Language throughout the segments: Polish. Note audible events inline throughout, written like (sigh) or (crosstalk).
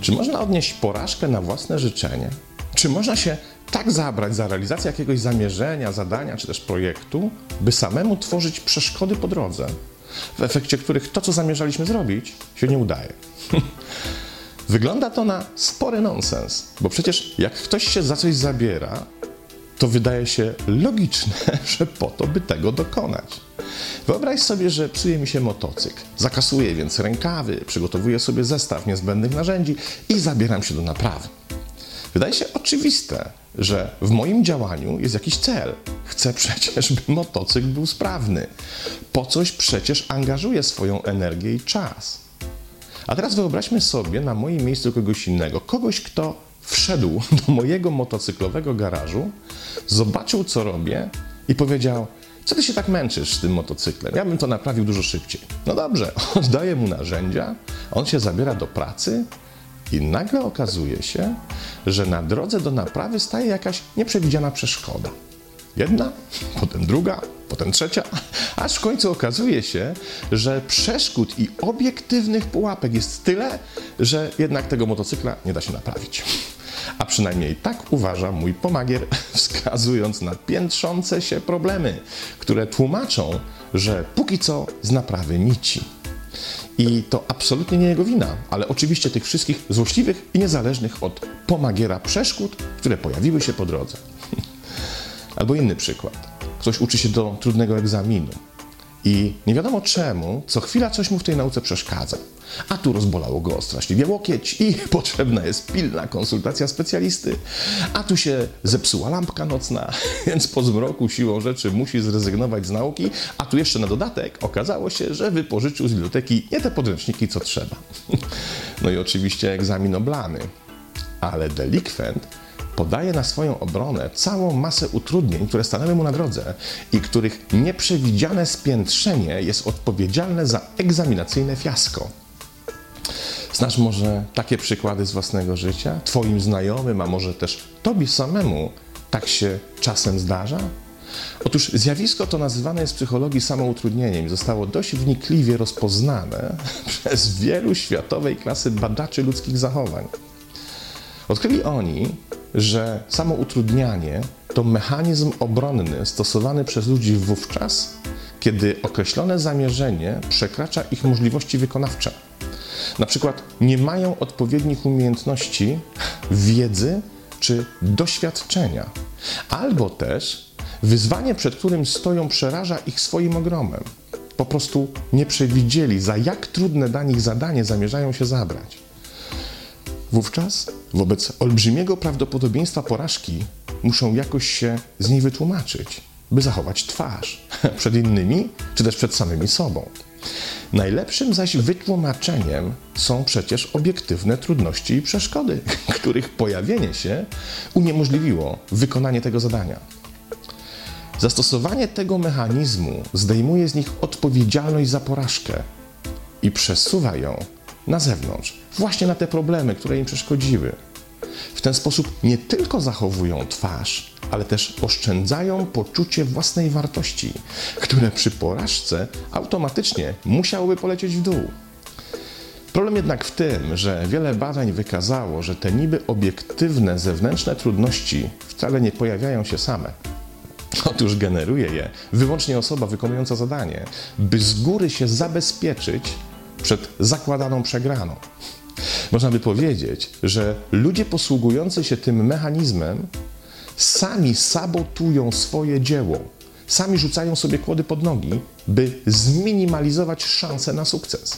Czy można odnieść porażkę na własne życzenie? Czy można się tak zabrać za realizację jakiegoś zamierzenia, zadania czy też projektu, by samemu tworzyć przeszkody po drodze, w efekcie których to, co zamierzaliśmy zrobić, się nie udaje? (laughs) Wygląda to na spory nonsens, bo przecież jak ktoś się za coś zabiera, to wydaje się logiczne, (laughs) że po to, by tego dokonać. Wyobraź sobie, że psuje mi się motocykl. Zakasuję więc rękawy, przygotowuję sobie zestaw niezbędnych narzędzi i zabieram się do naprawy. Wydaje się oczywiste, że w moim działaniu jest jakiś cel. Chcę (laughs) przecież, by motocykl był sprawny. Po coś przecież angażuję swoją energię i czas. A teraz wyobraźmy sobie na moim miejscu kogoś innego. Kogoś, kto wszedł (laughs) do mojego motocyklowego garażu, zobaczył, co robię i powiedział: Co ty się tak męczysz z tym motocyklem? Ja bym to naprawił dużo szybciej. No dobrze, (laughs) oddaję mu narzędzia, on się zabiera do pracy i nagle okazuje się, że na drodze do naprawy staje jakaś nieprzewidziana przeszkoda. Jedna, (laughs) potem druga, potem trzecia, aż w końcu okazuje się, że przeszkód i obiektywnych pułapek jest tyle, że jednak tego motocykla nie da się naprawić. A przynajmniej tak uważa mój pomagier, (laughs) wskazując na piętrzące się problemy, które tłumaczą, że póki co z naprawy nici. I to absolutnie nie jego wina, ale oczywiście tych wszystkich złośliwych i niezależnych od pomagiera przeszkód, które pojawiły się po drodze. (laughs) Albo inny przykład. Ktoś uczy się do trudnego egzaminu i nie wiadomo czemu, co chwila coś mu w tej nauce przeszkadza. A tu rozbolało go straszliwie łokieć i (laughs) potrzebna jest pilna konsultacja specjalisty. A tu się zepsuła lampka nocna, (laughs) więc po zmroku siłą rzeczy musi zrezygnować z nauki. A tu jeszcze na dodatek okazało się, że wypożyczył z biblioteki nie te podręczniki, co trzeba. (laughs) No i oczywiście egzamin oblany. Ale delikwent podaje na swoją obronę całą masę utrudnień, które stanęły mu na drodze i których nieprzewidziane spiętrzenie jest odpowiedzialne za egzaminacyjne fiasko. Znasz może takie przykłady z własnego życia? Twoim znajomym, a może też Tobie samemu tak się czasem zdarza? Otóż zjawisko to nazywane jest w psychologii samoutrudnieniem i zostało dość wnikliwie rozpoznane (laughs) przez wielu światowej klasy badaczy ludzkich zachowań. Odkryli oni, że samoutrudnianie to mechanizm obronny stosowany przez ludzi wówczas, kiedy określone zamierzenie przekracza ich możliwości wykonawcze. Na przykład nie mają odpowiednich umiejętności, wiedzy czy doświadczenia, albo też wyzwanie, przed którym stoją, przeraża ich swoim ogromem. Po prostu nie przewidzieli, za jak trudne dla nich zadanie zamierzają się zabrać. Wówczas, wobec olbrzymiego prawdopodobieństwa porażki, muszą jakoś się z niej wytłumaczyć, by zachować twarz (laughs) przed innymi, czy też przed samymi sobą. Najlepszym zaś wytłumaczeniem są przecież obiektywne trudności i przeszkody, (laughs) których pojawienie się uniemożliwiło wykonanie tego zadania. Zastosowanie tego mechanizmu zdejmuje z nich odpowiedzialność za porażkę i przesuwa ją na zewnątrz, właśnie na te problemy, które im przeszkodziły. W ten sposób nie tylko zachowują twarz, ale też oszczędzają poczucie własnej wartości, które przy porażce automatycznie musiałoby polecieć w dół. Problem jednak w tym, że wiele badań wykazało, że te niby obiektywne zewnętrzne trudności wcale nie pojawiają się same. Otóż generuje je wyłącznie osoba wykonująca zadanie, by z góry się zabezpieczyć przed zakładaną przegraną. Można by powiedzieć, że ludzie posługujący się tym mechanizmem sami sabotują swoje dzieło, sami rzucają sobie kłody pod nogi, by zminimalizować szanse na sukces.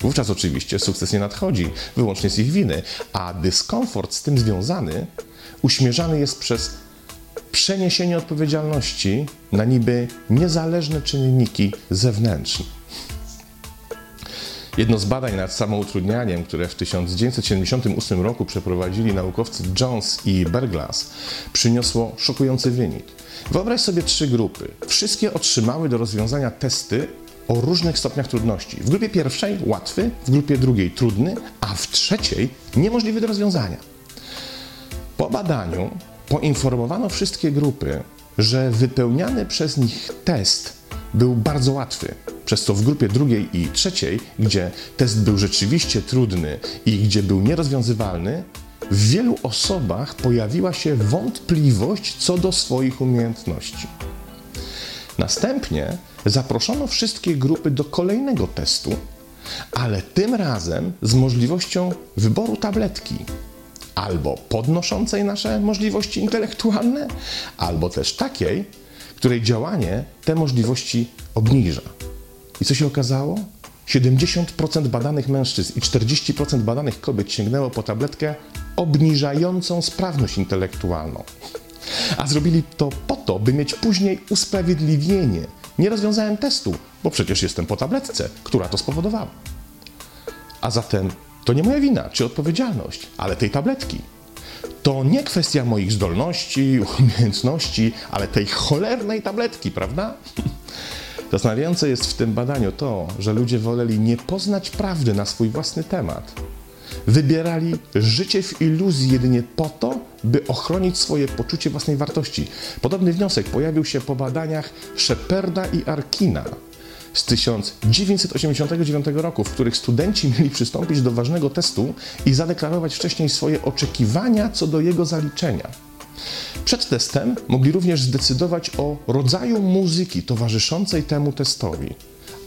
Wówczas oczywiście sukces nie nadchodzi wyłącznie z ich winy, a dyskomfort z tym związany uśmierzany jest przez przeniesienie odpowiedzialności na niby niezależne czynniki zewnętrzne. Jedno z badań nad samoutrudnianiem, które w 1978 roku przeprowadzili naukowcy Jones i Berglas, przyniosło szokujący wynik. Wyobraź sobie trzy grupy. Wszystkie otrzymały do rozwiązania testy o różnych stopniach trudności. W grupie pierwszej łatwy, w grupie drugiej trudny, a w trzeciej niemożliwy do rozwiązania. Po badaniu poinformowano wszystkie grupy, że wypełniany przez nich test był bardzo łatwy. Przez to w grupie drugiej i trzeciej, gdzie test był rzeczywiście trudny i gdzie był nierozwiązywalny, w wielu osobach pojawiła się wątpliwość co do swoich umiejętności. Następnie zaproszono wszystkie grupy do kolejnego testu, ale tym razem z możliwością wyboru tabletki albo podnoszącej nasze możliwości intelektualne, albo też takiej, której działanie te możliwości obniża. I co się okazało? 70% badanych mężczyzn i 40% badanych kobiet sięgnęło po tabletkę obniżającą sprawność intelektualną. A zrobili to po to, by mieć później usprawiedliwienie. Nie rozwiązałem testu, bo przecież jestem po tabletce, która to spowodowała. A zatem to nie moja wina czy odpowiedzialność, ale tej tabletki. To nie kwestia moich zdolności, umiejętności, ale tej cholernej tabletki, prawda? Zastanawiające jest w tym badaniu to, że ludzie woleli nie poznać prawdy na swój własny temat. Wybierali życie w iluzji jedynie po to, by ochronić swoje poczucie własnej wartości. Podobny wniosek pojawił się po badaniach Sheparda i Arkina z 1989 roku, w których studenci mieli przystąpić do ważnego testu i zadeklarować wcześniej swoje oczekiwania co do jego zaliczenia. Przed testem mogli również zdecydować o rodzaju muzyki towarzyszącej temu testowi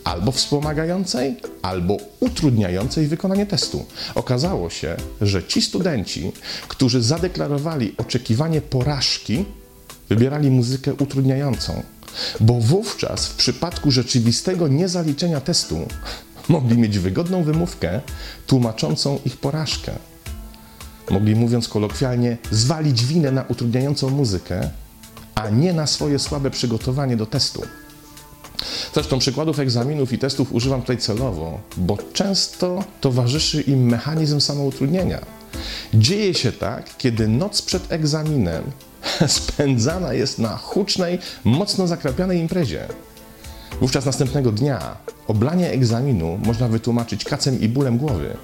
albo wspomagającej, albo utrudniającej wykonanie testu. Okazało się, że ci studenci, którzy zadeklarowali oczekiwanie porażki, wybierali muzykę utrudniającą, bo wówczas w przypadku rzeczywistego niezaliczenia testu mogli mieć wygodną wymówkę tłumaczącą ich porażkę. Mogli, mówiąc kolokwialnie, zwalić winę na utrudniającą muzykę, a nie na swoje słabe przygotowanie do testu. Zresztą przykładów egzaminów i testów używam tutaj celowo, bo często towarzyszy im mechanizm samoutrudnienia. Dzieje się tak, kiedy noc przed egzaminem (laughs) spędzana jest na hucznej, mocno zakrapianej imprezie. Wówczas następnego dnia oblanie egzaminu można wytłumaczyć kacem i bólem głowy.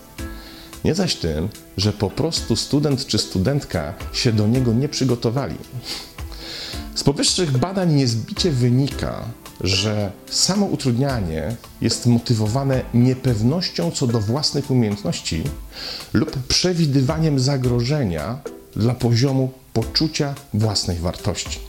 Nie zaś tym, że po prostu student czy studentka się do niego nie przygotowali. Z powyższych badań niezbicie wynika, że samo utrudnianie jest motywowane niepewnością co do własnych umiejętności lub przewidywaniem zagrożenia dla poziomu poczucia własnej wartości.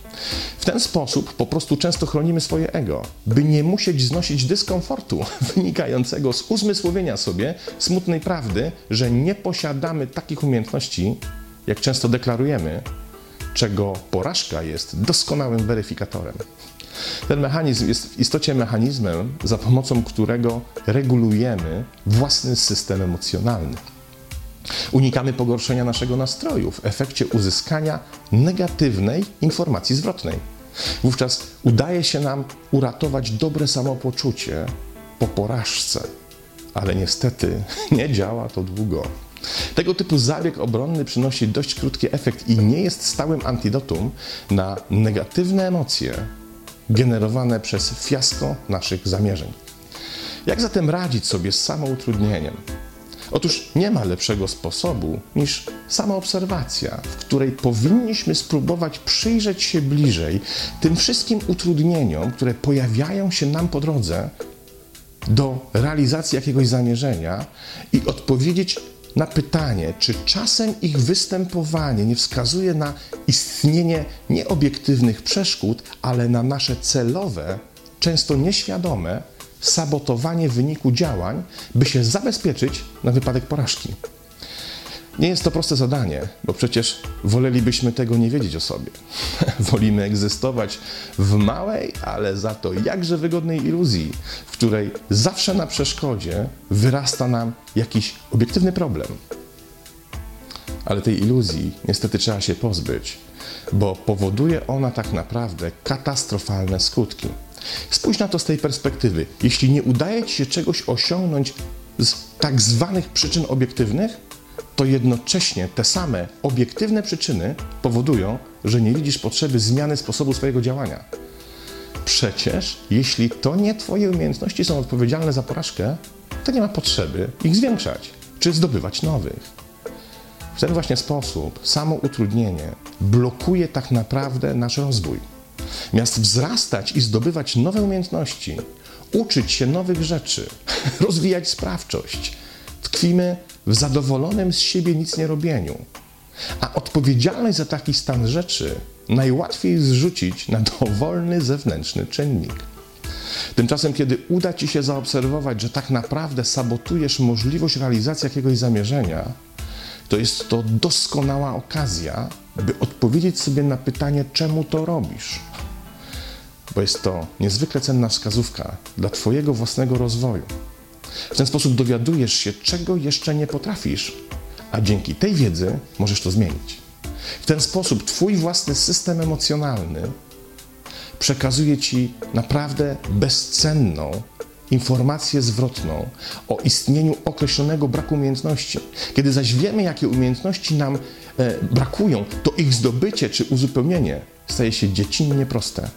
W ten sposób po prostu często chronimy swoje ego, by nie musieć znosić dyskomfortu (laughs) wynikającego z uzmysłowienia sobie smutnej prawdy, że nie posiadamy takich umiejętności, jak często deklarujemy, czego porażka jest doskonałym weryfikatorem. Ten mechanizm jest w istocie mechanizmem, za pomocą którego regulujemy własny system emocjonalny. Unikamy pogorszenia naszego nastroju w efekcie uzyskania negatywnej informacji zwrotnej. Wówczas udaje się nam uratować dobre samopoczucie po porażce, ale niestety (laughs) nie działa to długo. Tego typu zabieg obronny przynosi dość krótki efekt i nie jest stałym antidotum na negatywne emocje generowane przez fiasko naszych zamierzeń. Jak zatem radzić sobie z samoutrudnieniem? Otóż nie ma lepszego sposobu niż sama obserwacja, w której powinniśmy spróbować przyjrzeć się bliżej tym wszystkim utrudnieniom, które pojawiają się nam po drodze do realizacji jakiegoś zamierzenia i odpowiedzieć na pytanie, czy czasem ich występowanie nie wskazuje na istnienie nieobiektywnych przeszkód, ale na nasze celowe, często nieświadome sabotowanie wyniku działań, by się zabezpieczyć na wypadek porażki. Nie jest to proste zadanie, bo przecież wolelibyśmy tego nie wiedzieć o sobie. (laughs) Wolimy egzystować w małej, ale za to jakże wygodnej iluzji, w której zawsze na przeszkodzie wyrasta nam jakiś obiektywny problem. Ale tej iluzji niestety trzeba się pozbyć, bo powoduje ona tak naprawdę katastrofalne skutki. Spójrz na to z tej perspektywy. Jeśli nie udaje Ci się czegoś osiągnąć z tak zwanych przyczyn obiektywnych, to jednocześnie te same obiektywne przyczyny powodują, że nie widzisz potrzeby zmiany sposobu swojego działania. Przecież, jeśli to nie Twoje umiejętności są odpowiedzialne za porażkę, to nie ma potrzeby ich zwiększać czy zdobywać nowych. W ten właśnie sposób samo utrudnienie blokuje tak naprawdę nasz rozwój. Miast wzrastać i zdobywać nowe umiejętności, uczyć się nowych rzeczy, (laughs) rozwijać sprawczość, tkwimy w zadowolonym z siebie nic nie robieniu. A odpowiedzialność za taki stan rzeczy najłatwiej zrzucić na dowolny zewnętrzny czynnik. Tymczasem, kiedy uda ci się zaobserwować, że tak naprawdę sabotujesz możliwość realizacji jakiegoś zamierzenia, to jest to doskonała okazja, by odpowiedzieć sobie na pytanie, czemu to robisz. Bo jest to niezwykle cenna wskazówka dla Twojego własnego rozwoju. W ten sposób dowiadujesz się, czego jeszcze nie potrafisz, a dzięki tej wiedzy możesz to zmienić. W ten sposób Twój własny system emocjonalny przekazuje Ci naprawdę bezcenną informację zwrotną o istnieniu określonego braku umiejętności. Kiedy zaś wiemy, jakie umiejętności nam e, brakują, to ich zdobycie czy uzupełnienie staje się dziecinnie proste.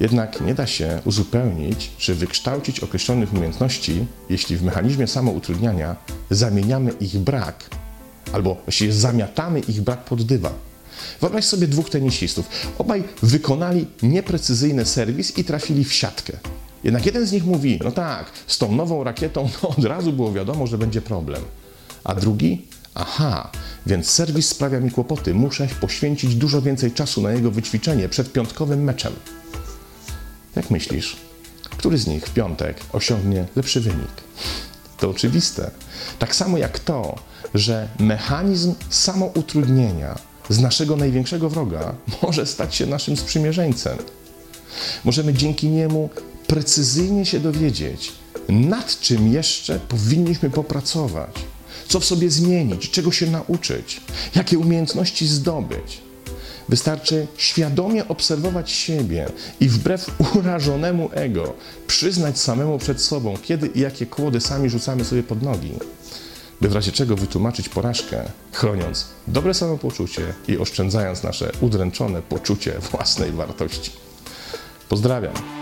Jednak nie da się uzupełnić czy wykształcić określonych umiejętności, jeśli w mechanizmie samoutrudniania zamieniamy ich brak albo właściwie zamiatamy ich brak pod dywan. Wyobraź sobie dwóch tenisistów. Obaj wykonali nieprecyzyjny serwis i trafili w siatkę. Jednak jeden z nich mówi, no tak, z tą nową rakietą no od razu było wiadomo, że będzie problem. A drugi, aha, więc serwis sprawia mi kłopoty, muszę poświęcić dużo więcej czasu na jego wyćwiczenie przed piątkowym meczem. Jak myślisz, który z nich w piątek osiągnie lepszy wynik? To oczywiste. Tak samo jak to, że mechanizm samoutrudnienia z naszego największego wroga może stać się naszym sprzymierzeńcem. Możemy dzięki niemu precyzyjnie się dowiedzieć, nad czym jeszcze powinniśmy popracować, co w sobie zmienić, czego się nauczyć, jakie umiejętności zdobyć. Wystarczy świadomie obserwować siebie i wbrew urażonemu ego przyznać samemu przed sobą, kiedy i jakie kłody sami rzucamy sobie pod nogi, by w razie czego wytłumaczyć porażkę, chroniąc dobre samopoczucie i oszczędzając nasze udręczone poczucie własnej wartości. Pozdrawiam.